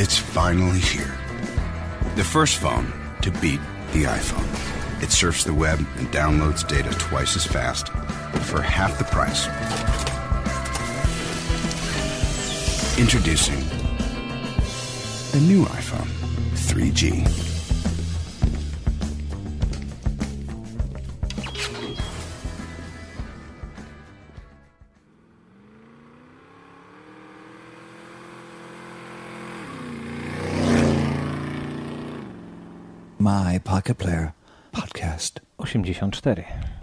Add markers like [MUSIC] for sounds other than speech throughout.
It's finally here. The first phone to beat the iPhone. It surfs the web and downloads data twice as fast for half the price. Introducing the new iPhone 3G. Pocket Player podcast. 84.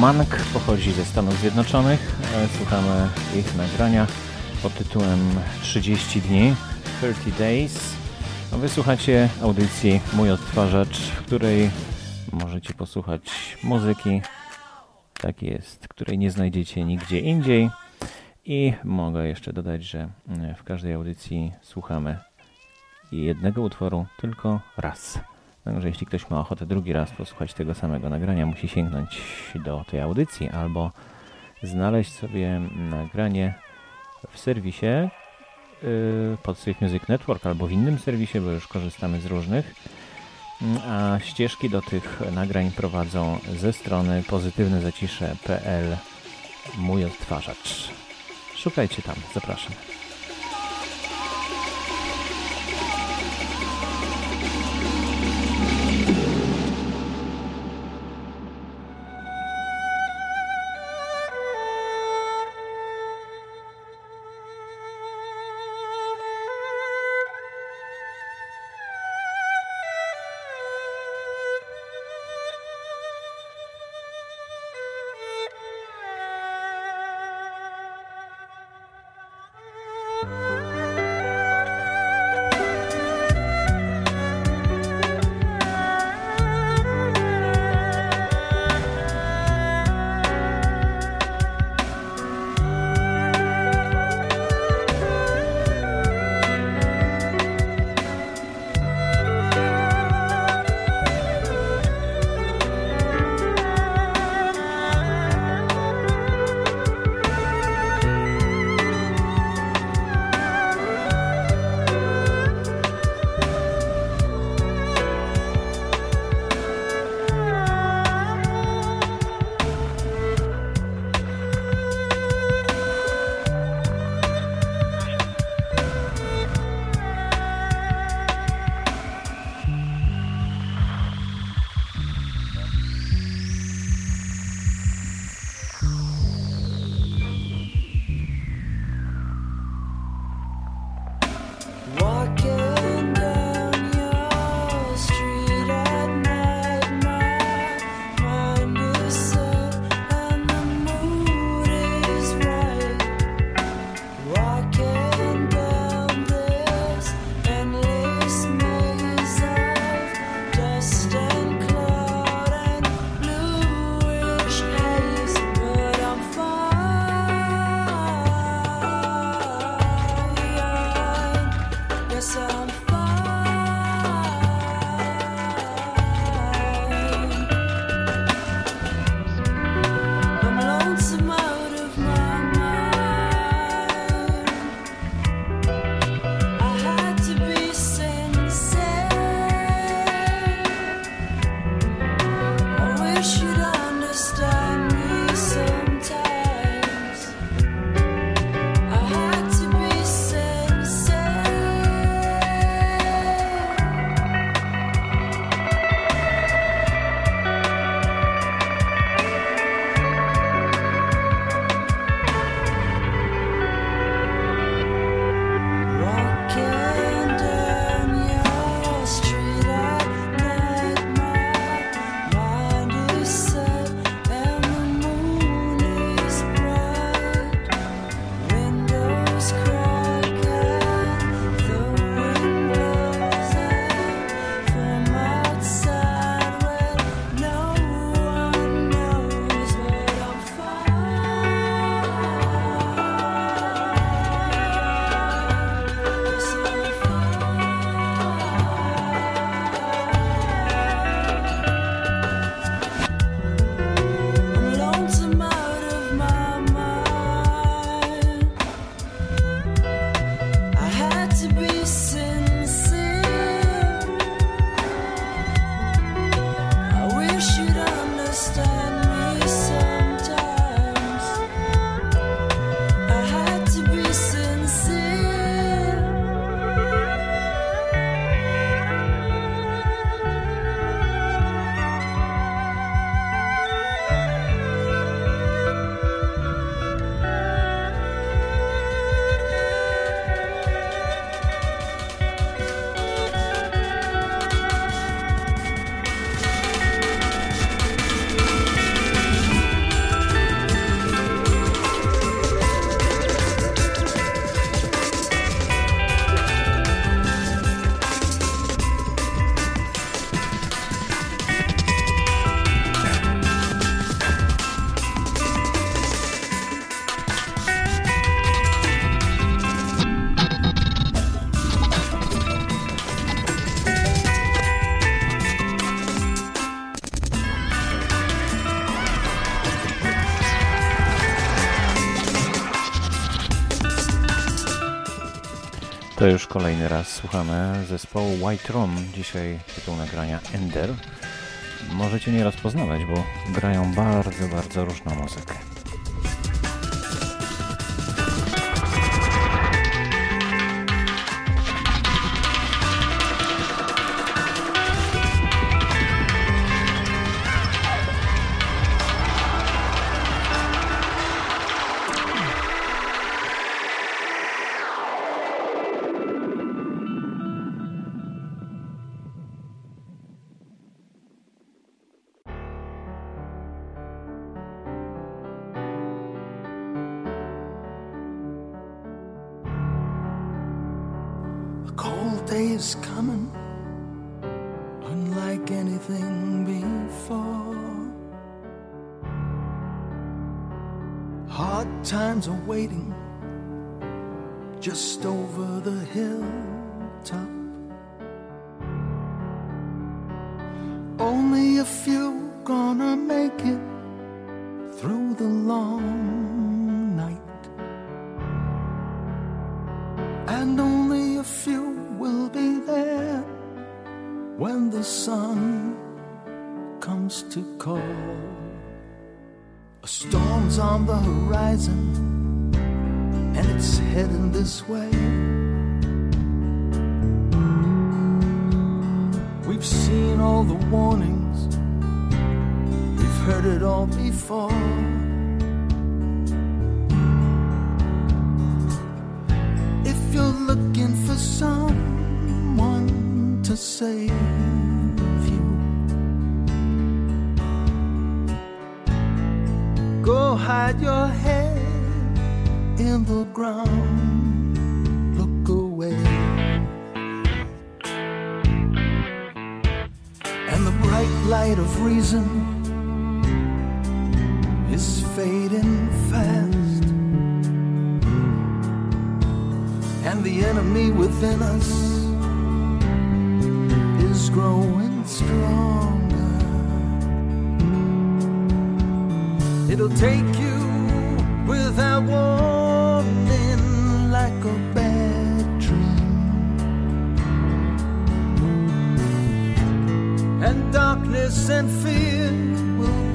Mank pochodzi ze Stanów Zjednoczonych. E, Słuchamy ich nagrania pod tytułem 30 dni, 30 Days. A Wysłuchacie audycji Mój Odtwarzacz, w której możecie posłuchać muzyki, tak jest, której nie znajdziecie nigdzie indziej. I mogę jeszcze dodać, że mm, w każdej audycji słuchamy jednego utworu tylko raz. Także jeśli ktoś ma ochotę drugi raz posłuchać tego samego nagrania, musi sięgnąć do tej audycji albo znaleźć sobie nagranie w serwisie yy, pod Safe Music Network albo w innym serwisie, bo już korzystamy z różnych. Mm, A ścieżki do tych nagrań prowadzą ze strony pozytywnezacisze.pl mój odtwarzacz. Szukajcie tam, zapraszam. kolejny raz słuchamy zespołu White Room, dzisiaj tytuł nagrania Ender. Możecie nie rozpoznawać, bo grają bardzo, bardzo różną muzykę. and darkness and fear will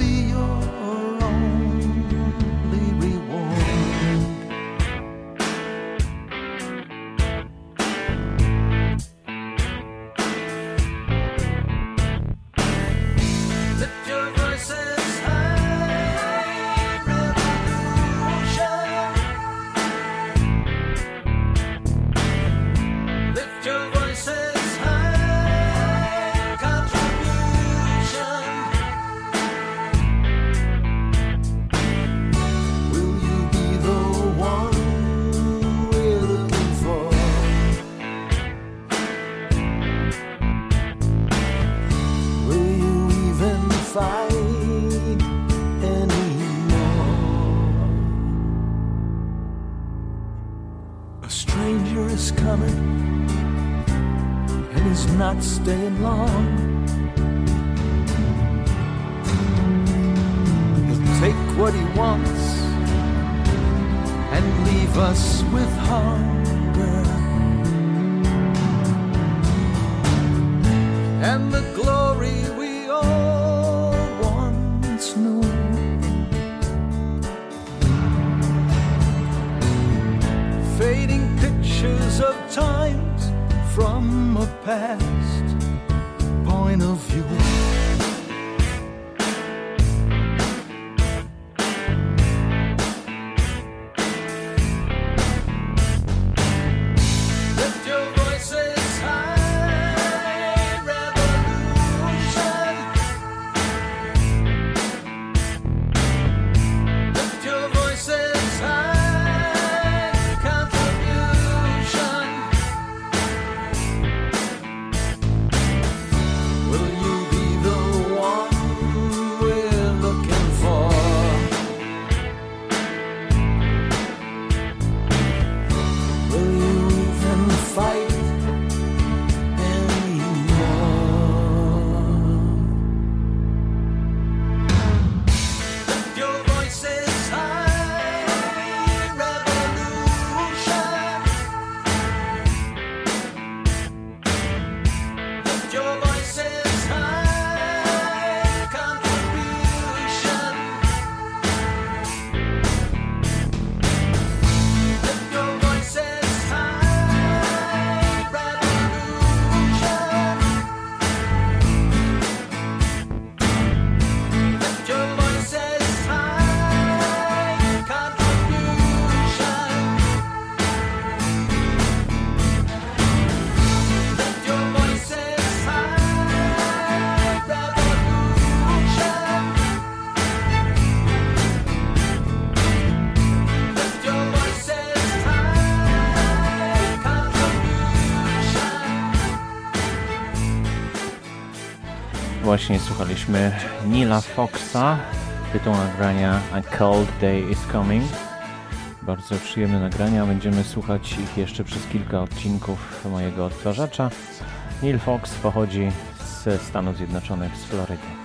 właśnie słuchaliśmy Nila Foxa, tytuł nagrania A Cold Day Is Coming. Bardzo przyjemne nagrania, będziemy słuchać ich jeszcze przez kilka odcinków mojego odtwarzacza. Neil Fox pochodzi ze Stanów Zjednoczonych, z Florydy.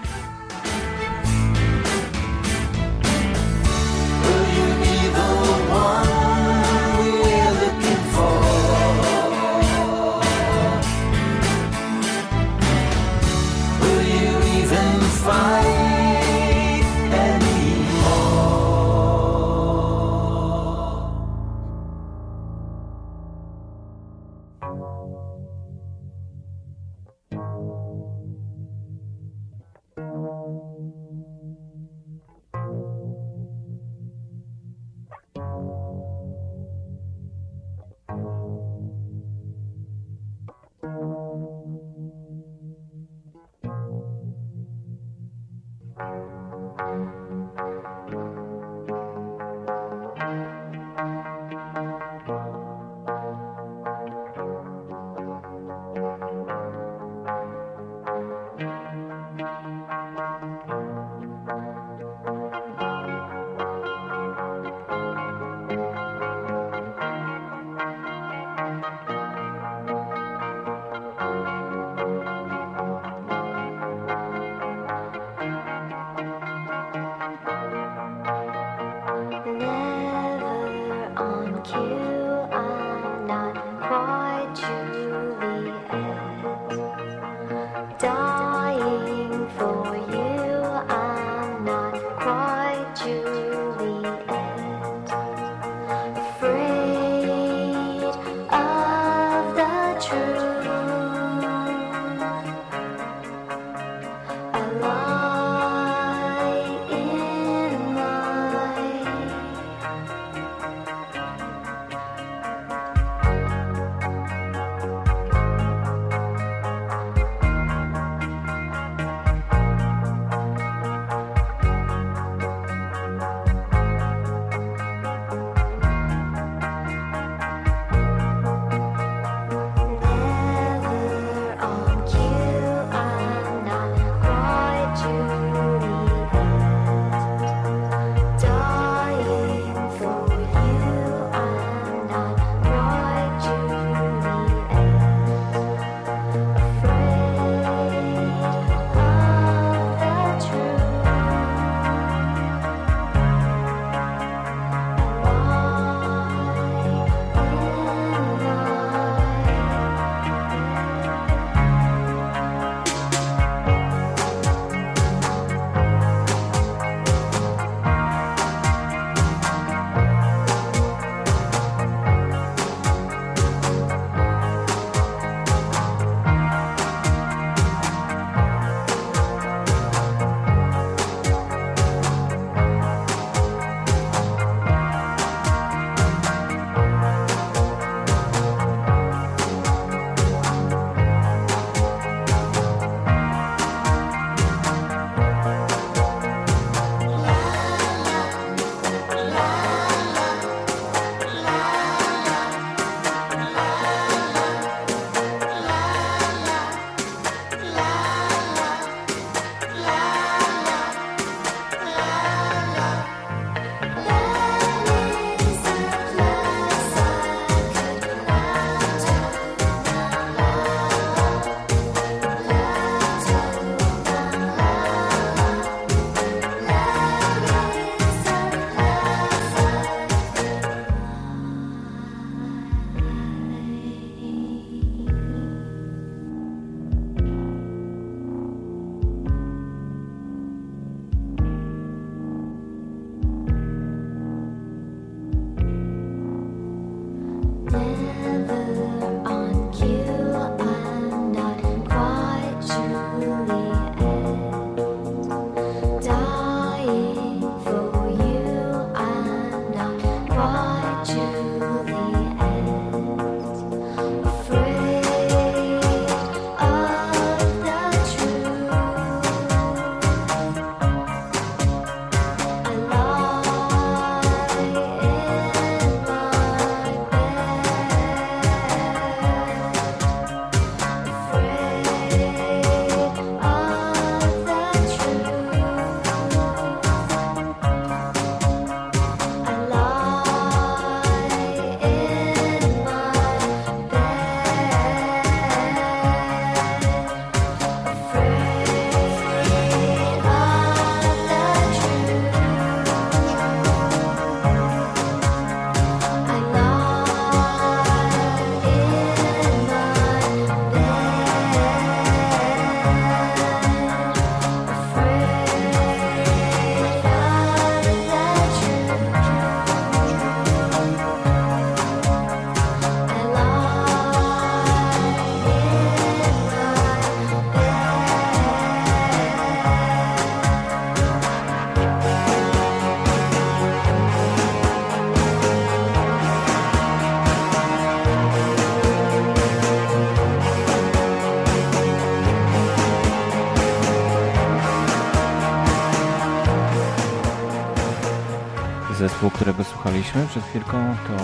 Słuchaliśmy przed chwilką to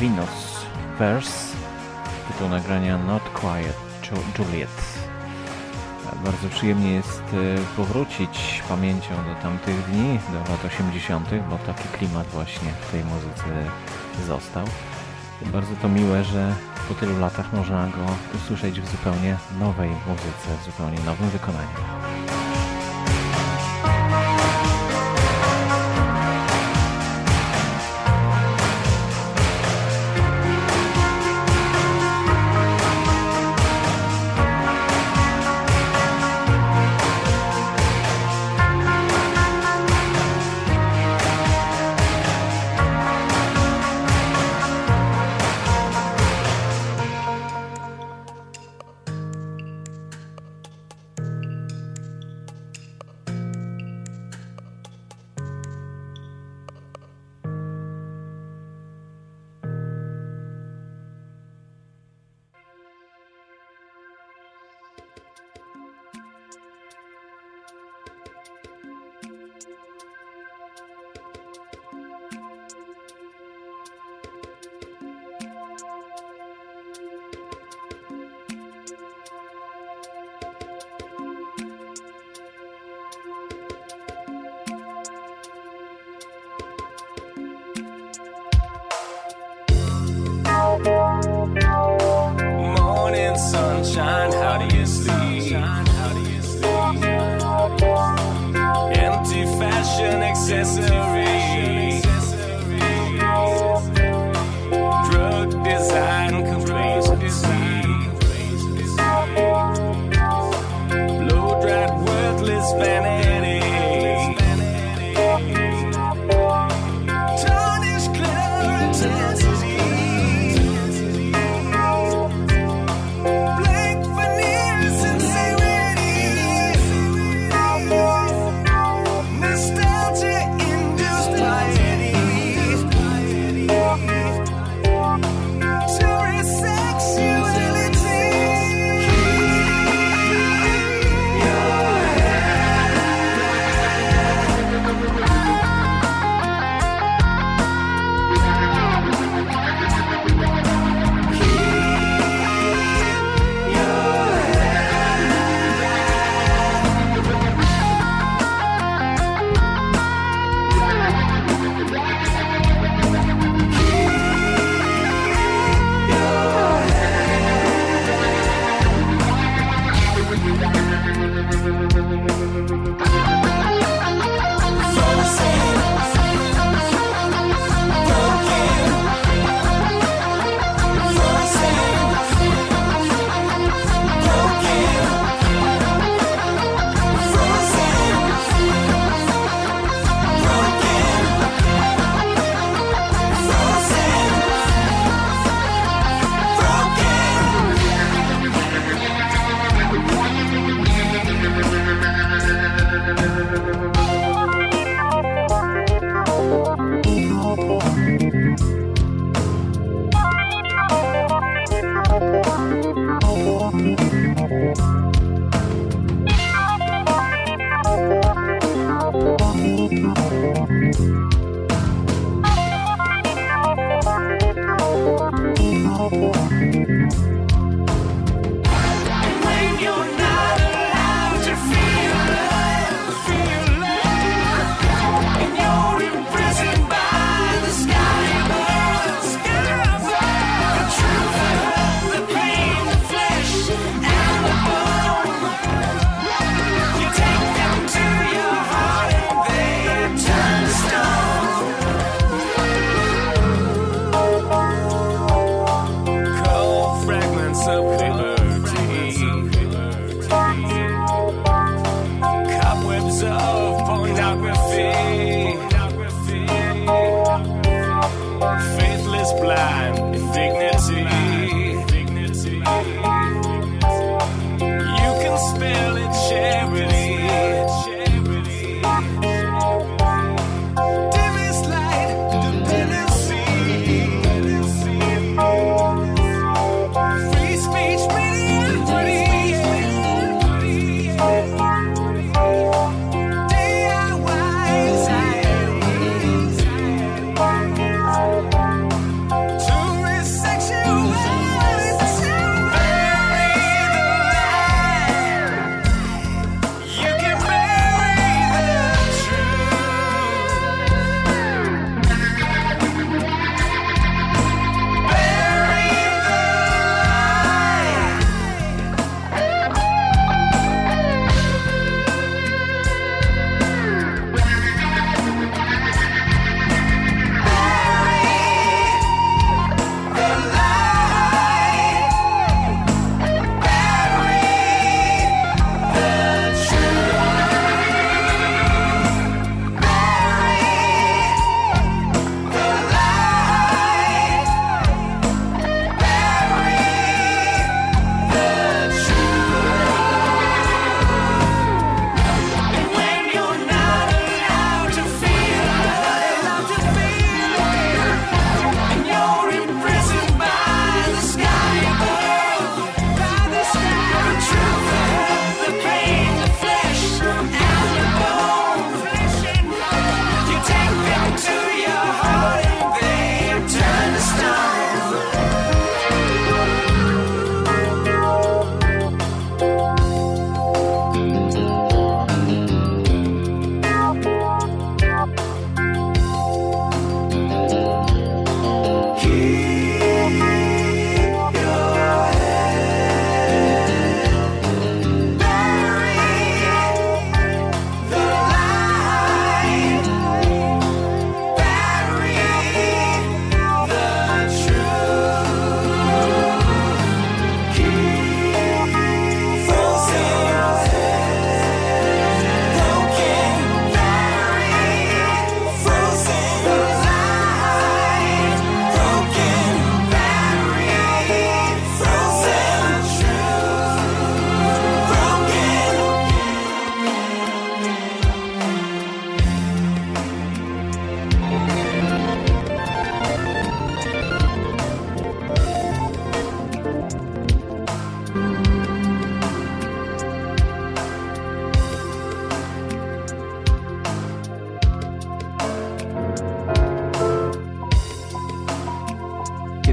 Venus Verse, tytuł nagrania Not Quiet Juliet. Bardzo przyjemnie jest e, powrócić pamięcią do tamtych dni, do lat 80., bo taki klimat właśnie w tej muzyce został. Bardzo to miłe, że po tylu latach można go usłyszeć w zupełnie nowej muzyce, w zupełnie nowym wykonaniu.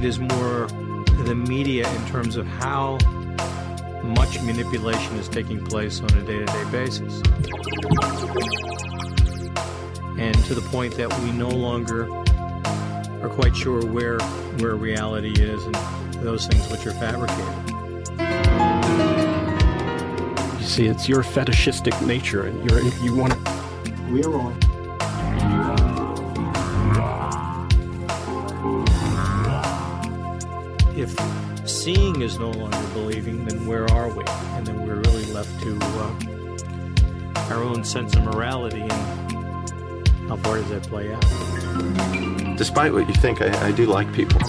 It is more the media in terms of how much manipulation is taking place on a day to day basis. And to the point that we no longer are quite sure where where reality is and those things which are fabricated. You see, it's your fetishistic nature, and you're you want to. We're on. If seeing is no longer believing, then where are we? And then we're really left to uh, our own sense of morality and how far does that play out? Despite what you think, I, I do like people.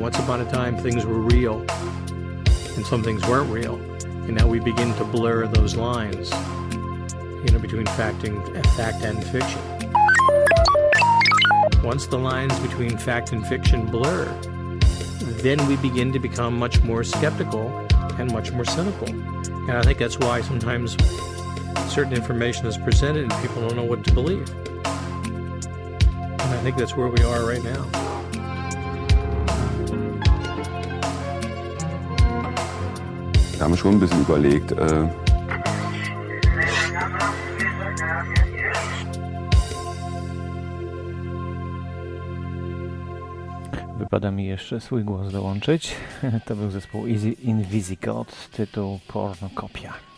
Once upon a time, things were real, and some things weren't real, and now we begin to blur those lines, you know, between fact and fact and fiction. Once the lines between fact and fiction blur, then we begin to become much more skeptical and much more cynical. And I think that's why sometimes certain information is presented and people don't know what to believe. And I think that's where we are right now. Da haben schon ein bisschen überlegt. Äh, Wypada mi jeszcze swój głos dołączyć. [LAUGHS] To był zespół Easy Invisigot, tytuł Pornokopia.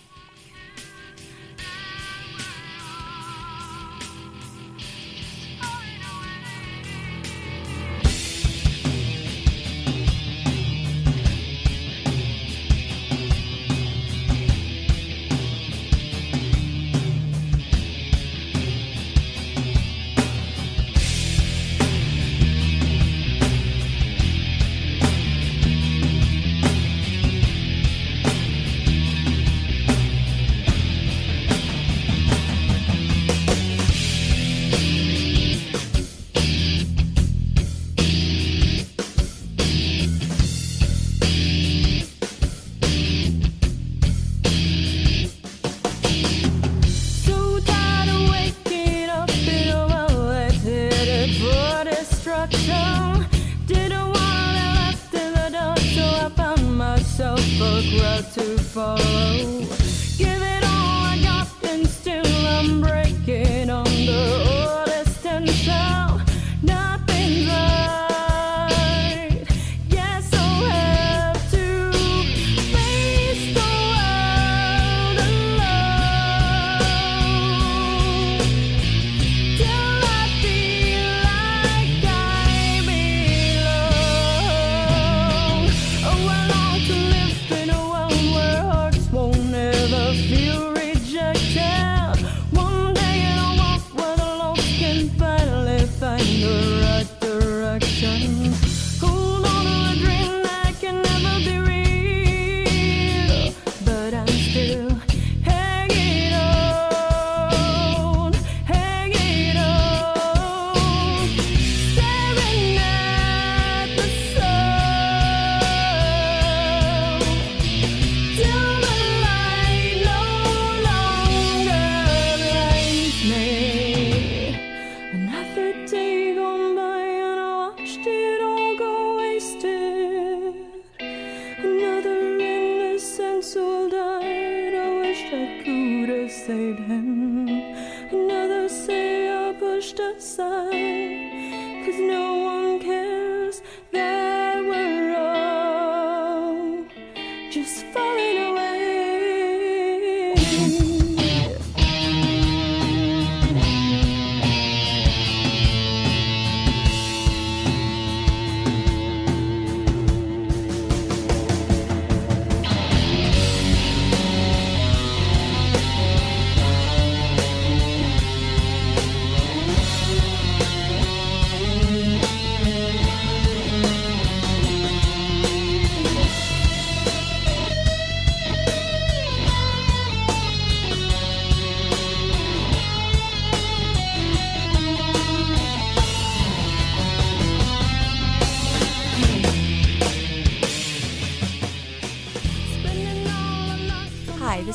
Follow.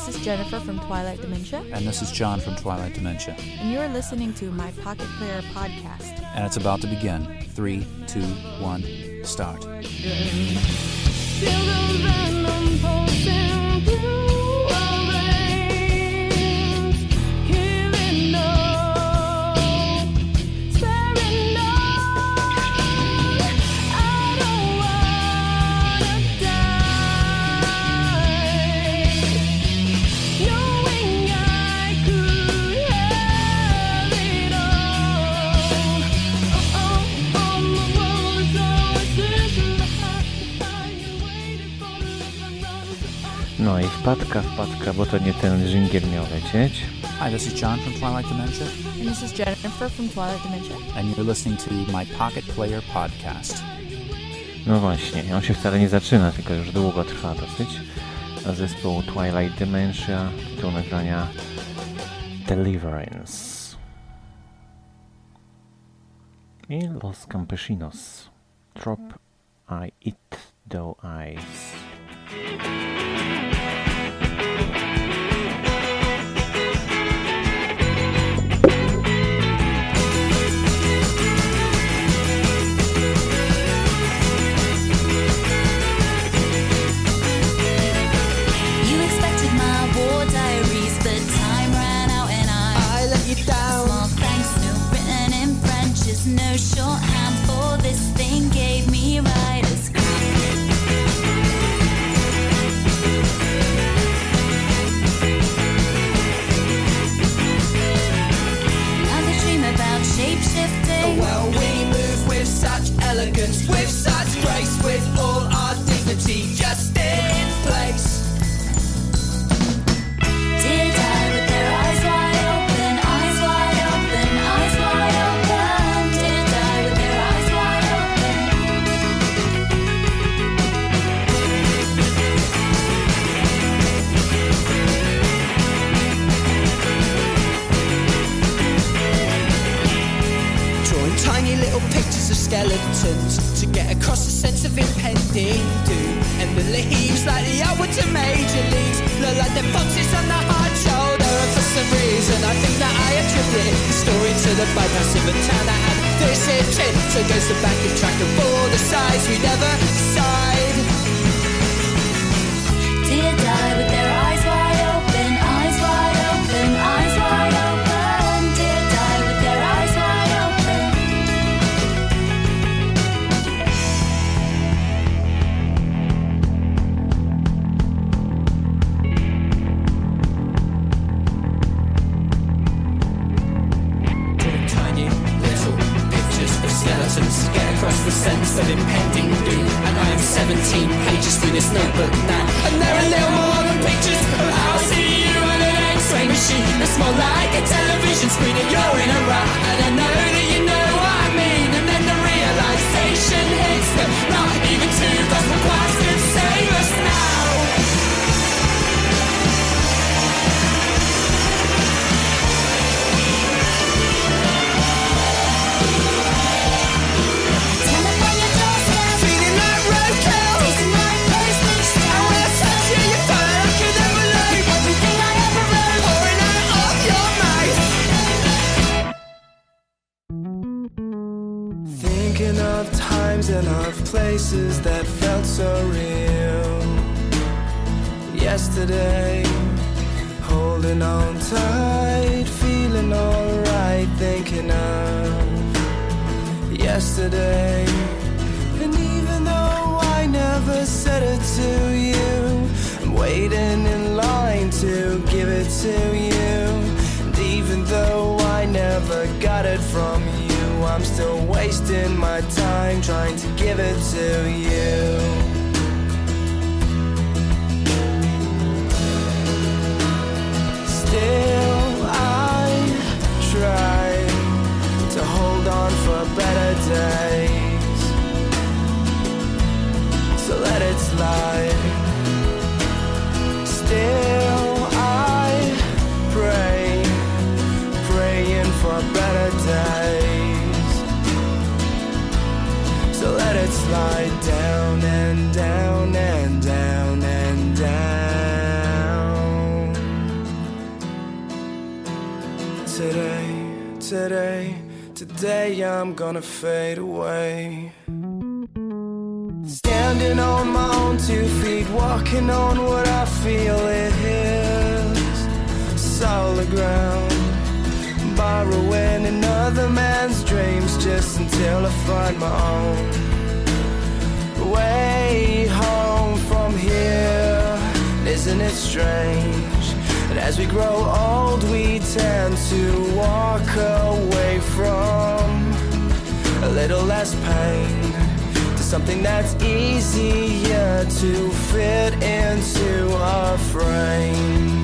This is Jennifer from Twilight Dementia. And this is John from Twilight Dementia. And you're listening to My Pocket Player podcast. And it's about to begin. Three, two, one, start. Wpadka, wpadka, bo to nie ten żingiel miał lecieć. Hi, this is John from Twilight Dementia. And this is Jennifer from Twilight Dementia. And you're listening to my Pocket Player podcast. No właśnie, on się wcale nie zaczyna, tylko już długo trwa dosyć. Zespół Twilight Dementia, tu nagrania Deliverance i Los Campesinos. Drop I eat though eyes. skeletons to get across a sense of impending doom. And the leaves, like the outward to major leagues, look like the boxes on the hard shoulder. And for some reason, I think that I attribute the story to the bypass of a town that had this intent goes the back and track of all the sides we never side. Dear. Today I'm gonna fade away. Standing on my own two feet, walking on what I feel it is. Solid ground, borrowing another man's dreams just until I find my own way home from here. Isn't it strange that as we grow old, we tend to walk away from a little less pain to something that's easier to fit into a frame?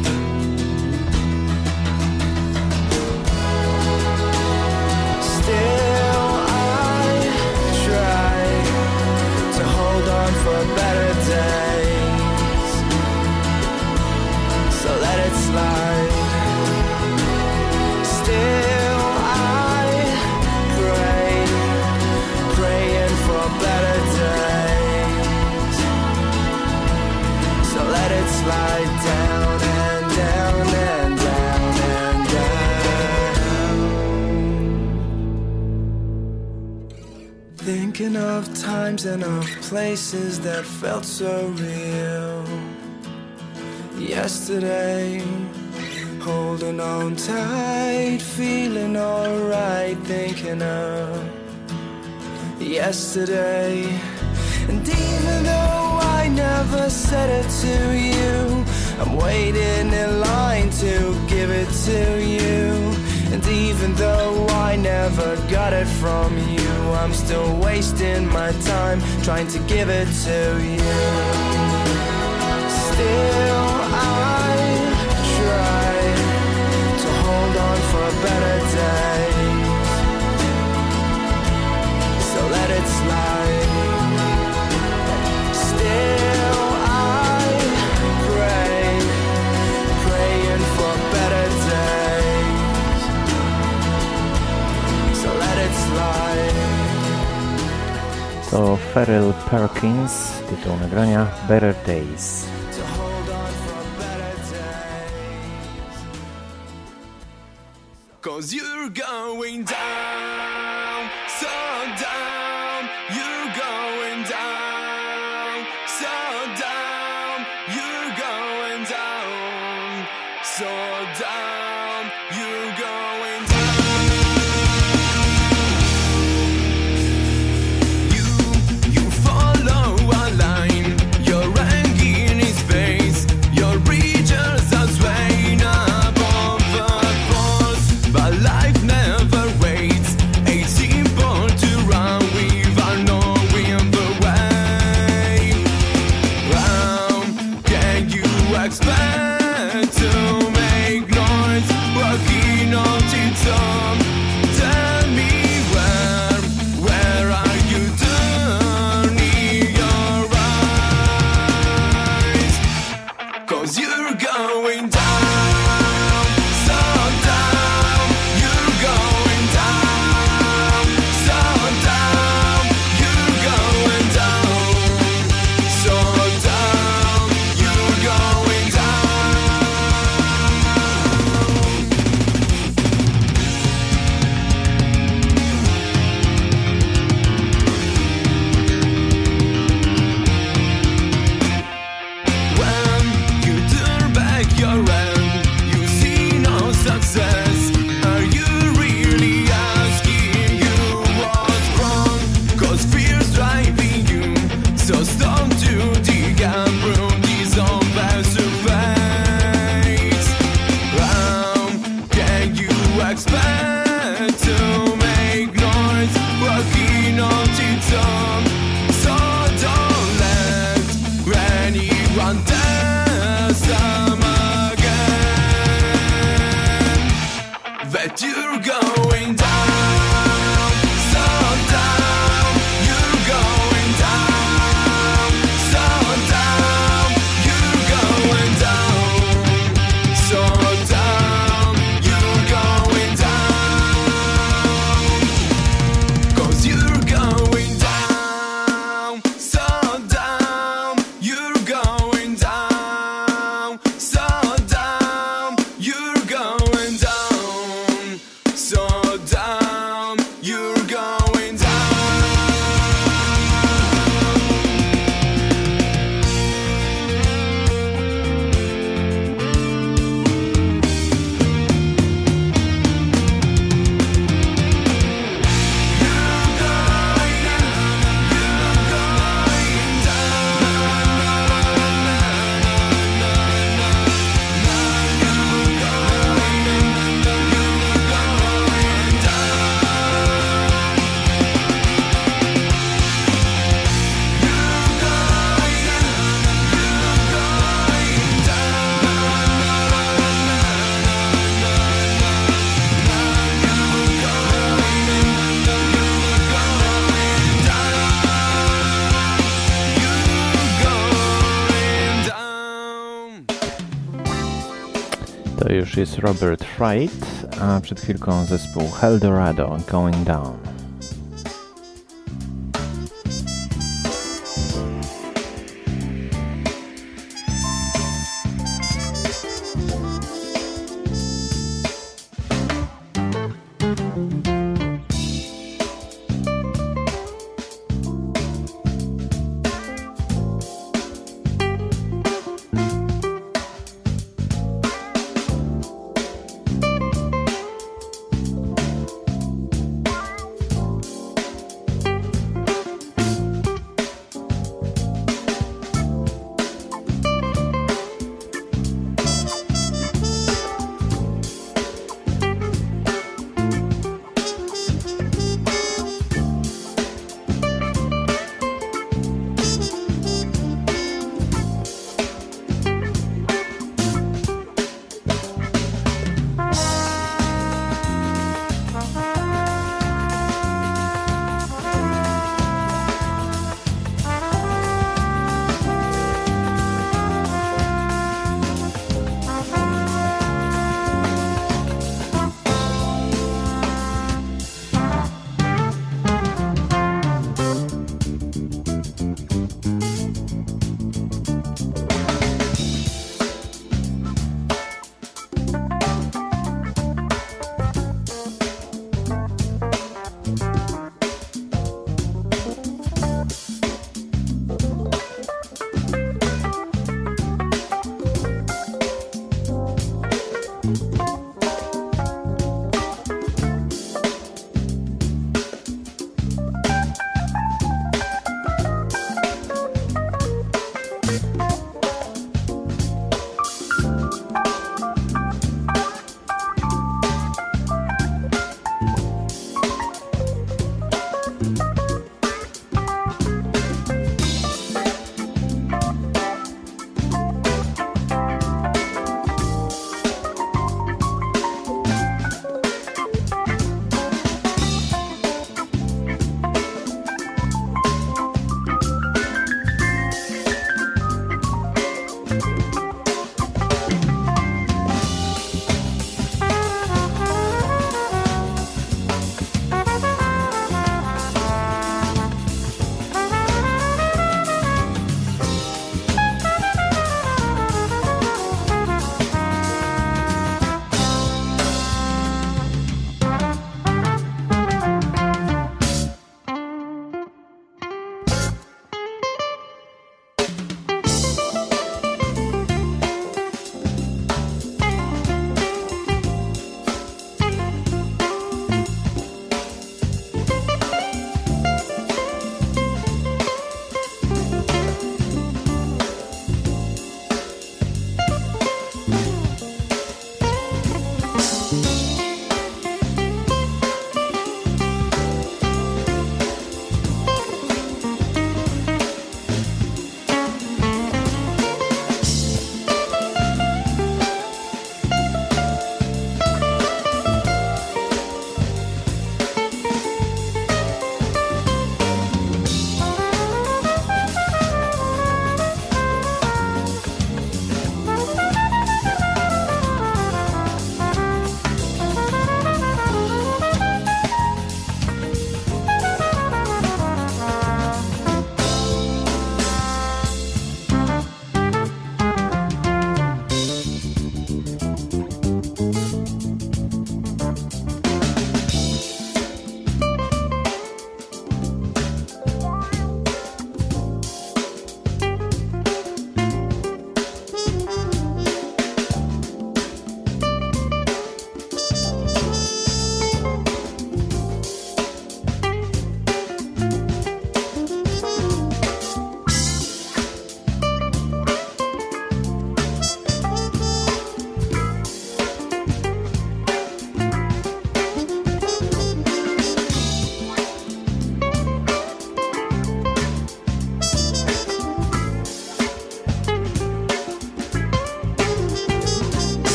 Times and of places that felt so real. Yesterday, holding on tight, feeling alright, thinking of yesterday. And even though I never said it to you, I'm waiting in line to give it to you. And even though I never got it from you, I'm still wasting my time trying to give it to you. Still, I try to hold on for better days. So let it slide. To Perkins, tytuł nagrania Better Days. Cause you're going down, do jest Robert Wright, a przed chwilką zespół Eldorado Going Down.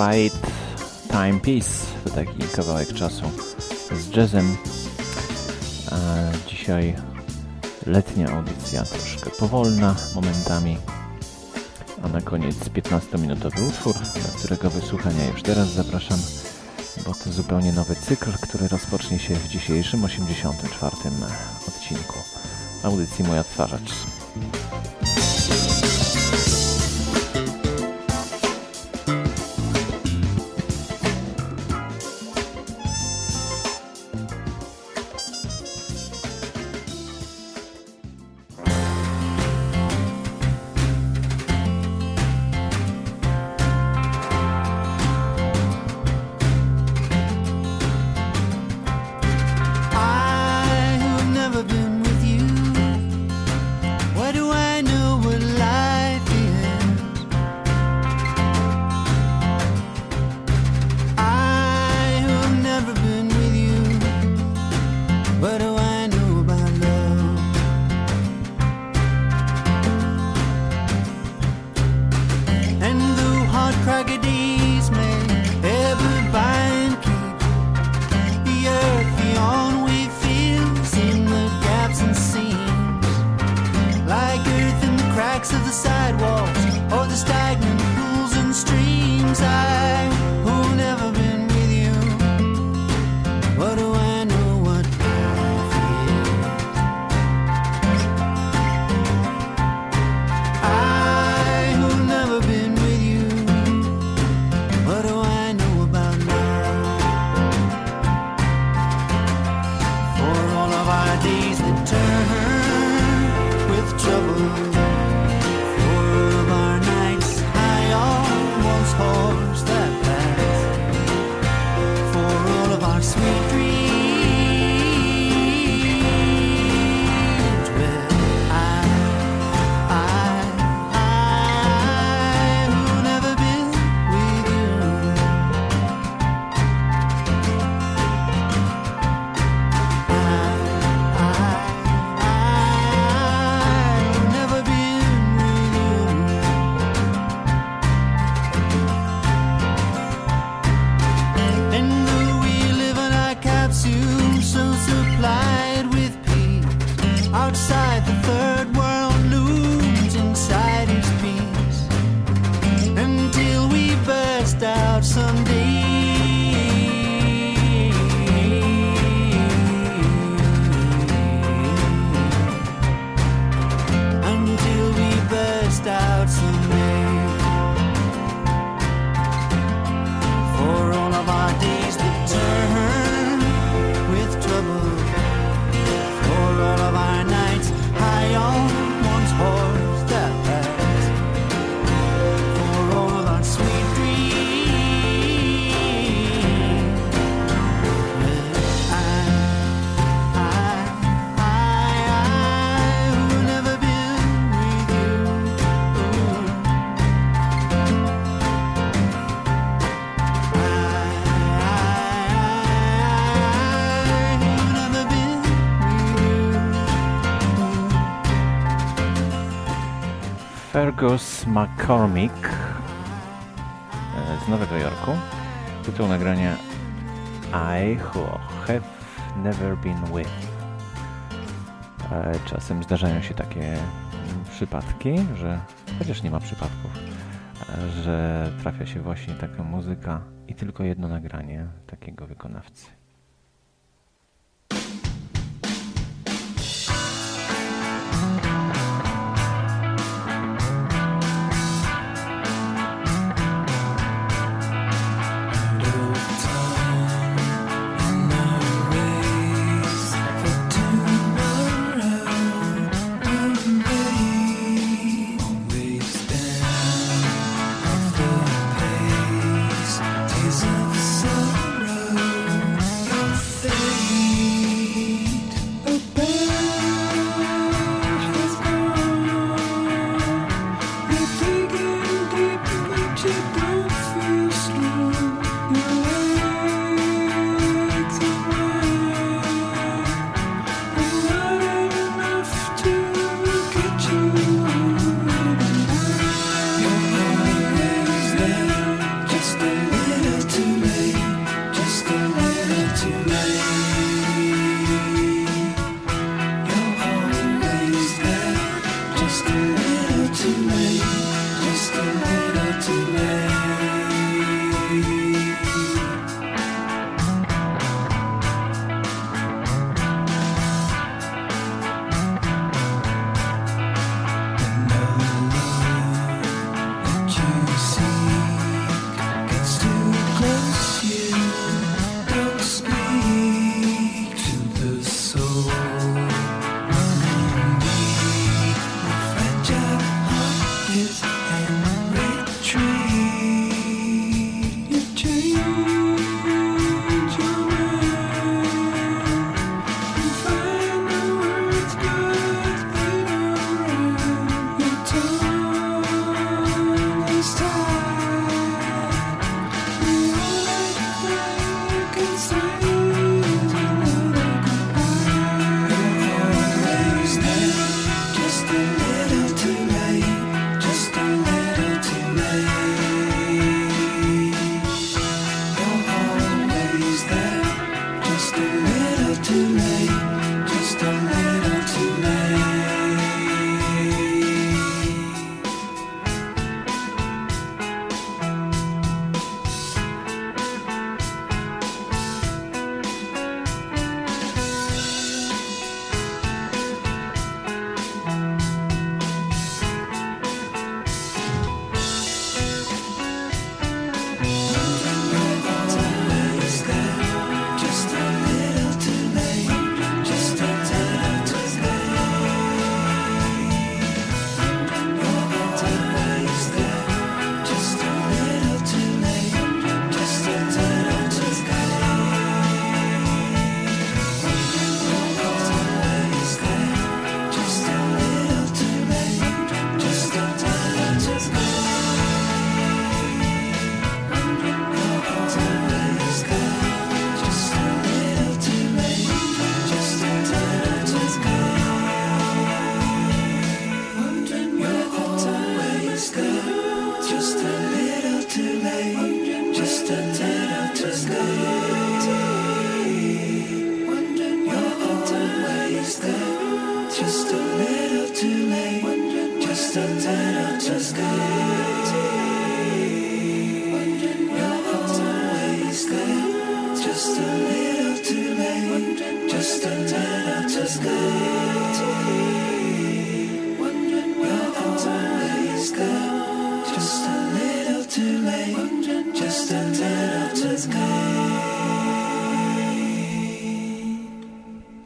Fried Timepiece. To taki kawałek czasu z jazzem. Dzisiaj letnia audycja, troszkę powolna momentami. A na koniec 15-minutowy utwór, do którego wysłuchania już teraz zapraszam, bo to zupełnie nowy cykl, który rozpocznie się w dzisiejszym 84 odcinku audycji Moja Odtwarzacz. Fergus McCormick e, z Nowego Jorku. Tytuł nagrania I Who Have Never Been With. E, czasem zdarzają się takie mm, przypadki, że chociaż nie ma przypadków, e, że trafia się właśnie taka muzyka i tylko jedno nagranie takiego wykonawcy.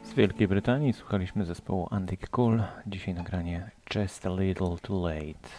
Z Wielkiej Brytanii słuchaliśmy zespołu Antic Cool. Dzisiaj nagranie Just a Little Too Late.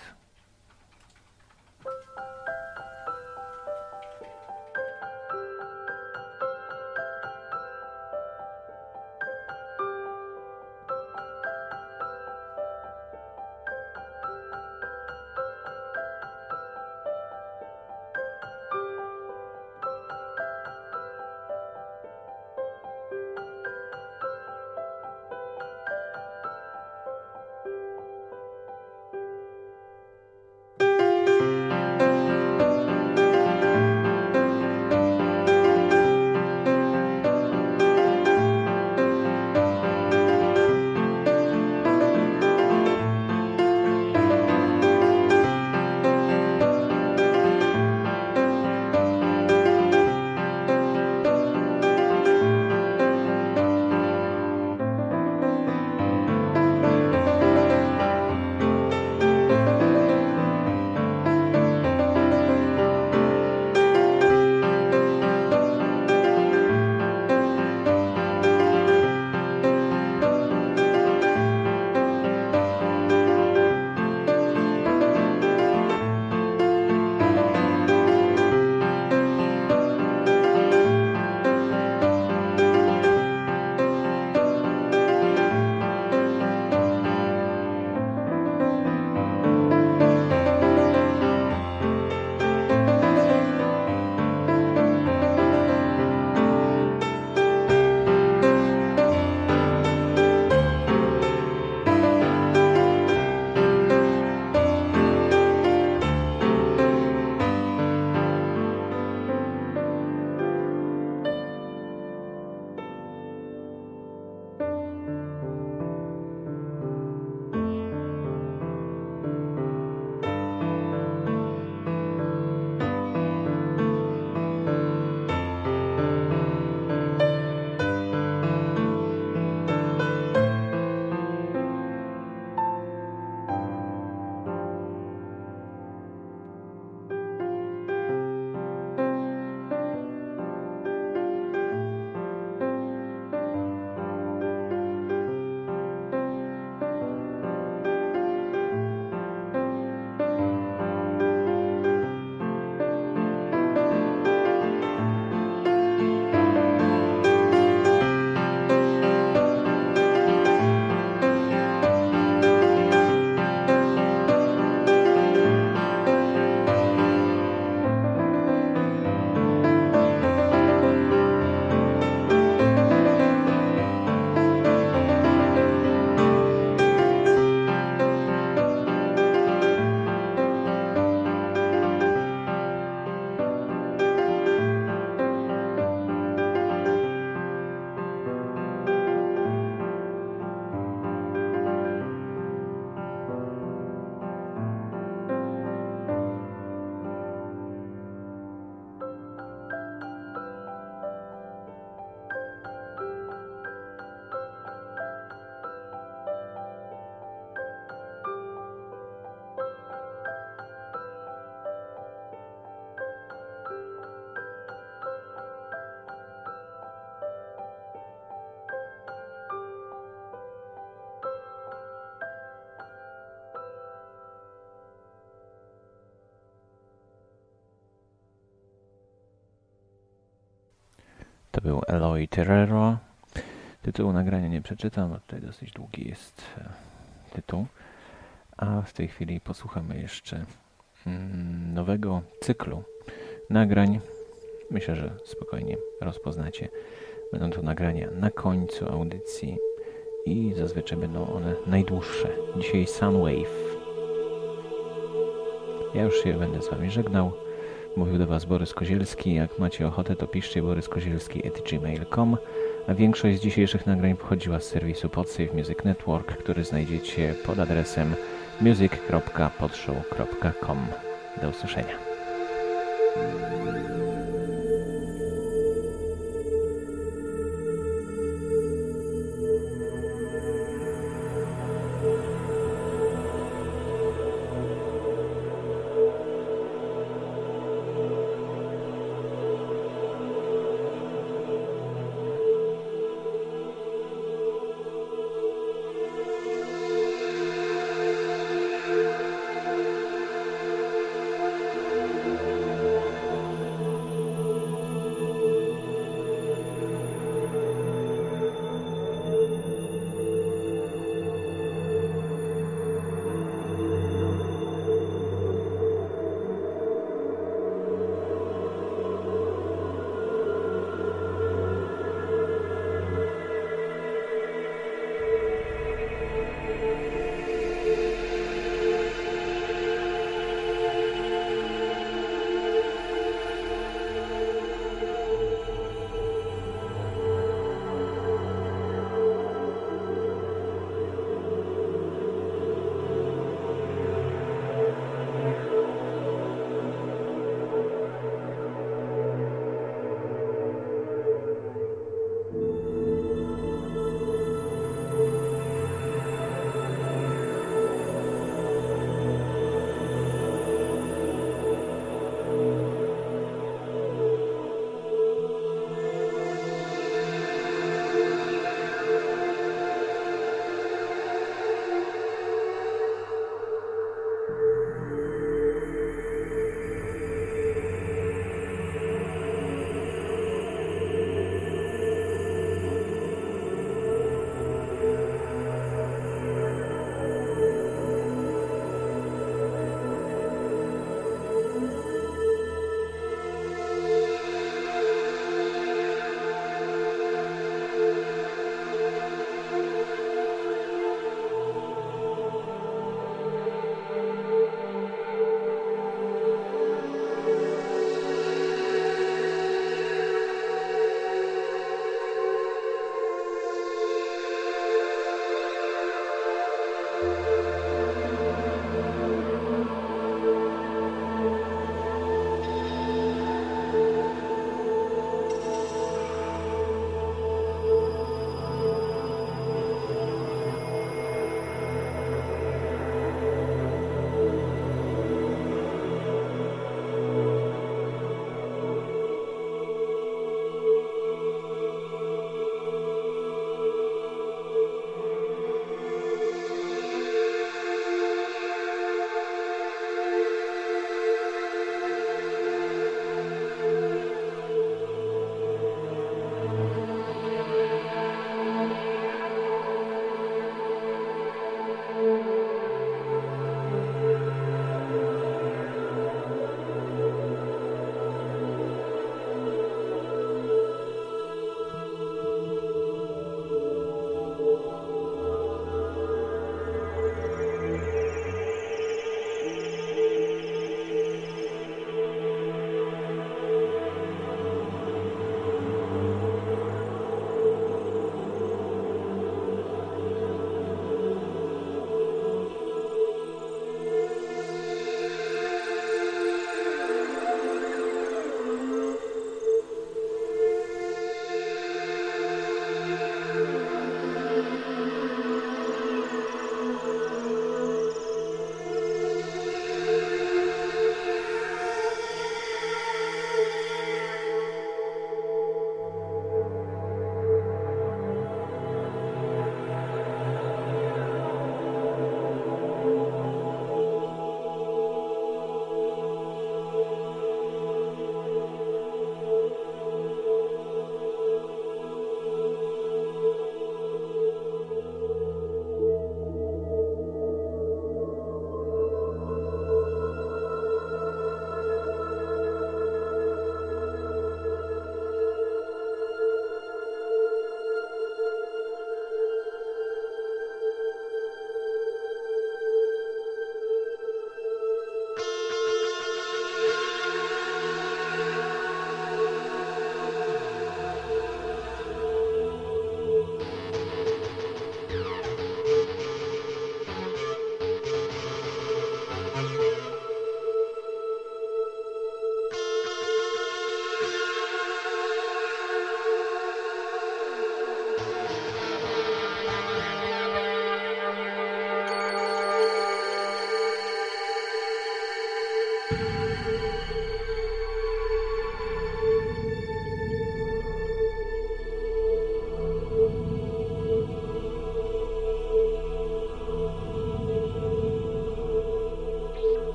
To był Eloy Terrero. Tytułu nagrania nie przeczytam, bo tutaj dosyć długi jest e, tytuł. A w tej chwili posłuchamy jeszcze mm, nowego cyklu nagrań. Myślę, że spokojnie rozpoznacie. Będą to nagrania na końcu audycji i zazwyczaj będą one najdłuższe. Dzisiaj Sunwave. Ja już się będę z Wami żegnał. Mówił do Was Borys Kozielski. Jak macie ochotę, to piszcie boryskozielski.gmail.com A większość z dzisiejszych nagrań pochodziła z serwisu Podsafe Music Network, który znajdziecie pod adresem music.podshow.com. Do usłyszenia.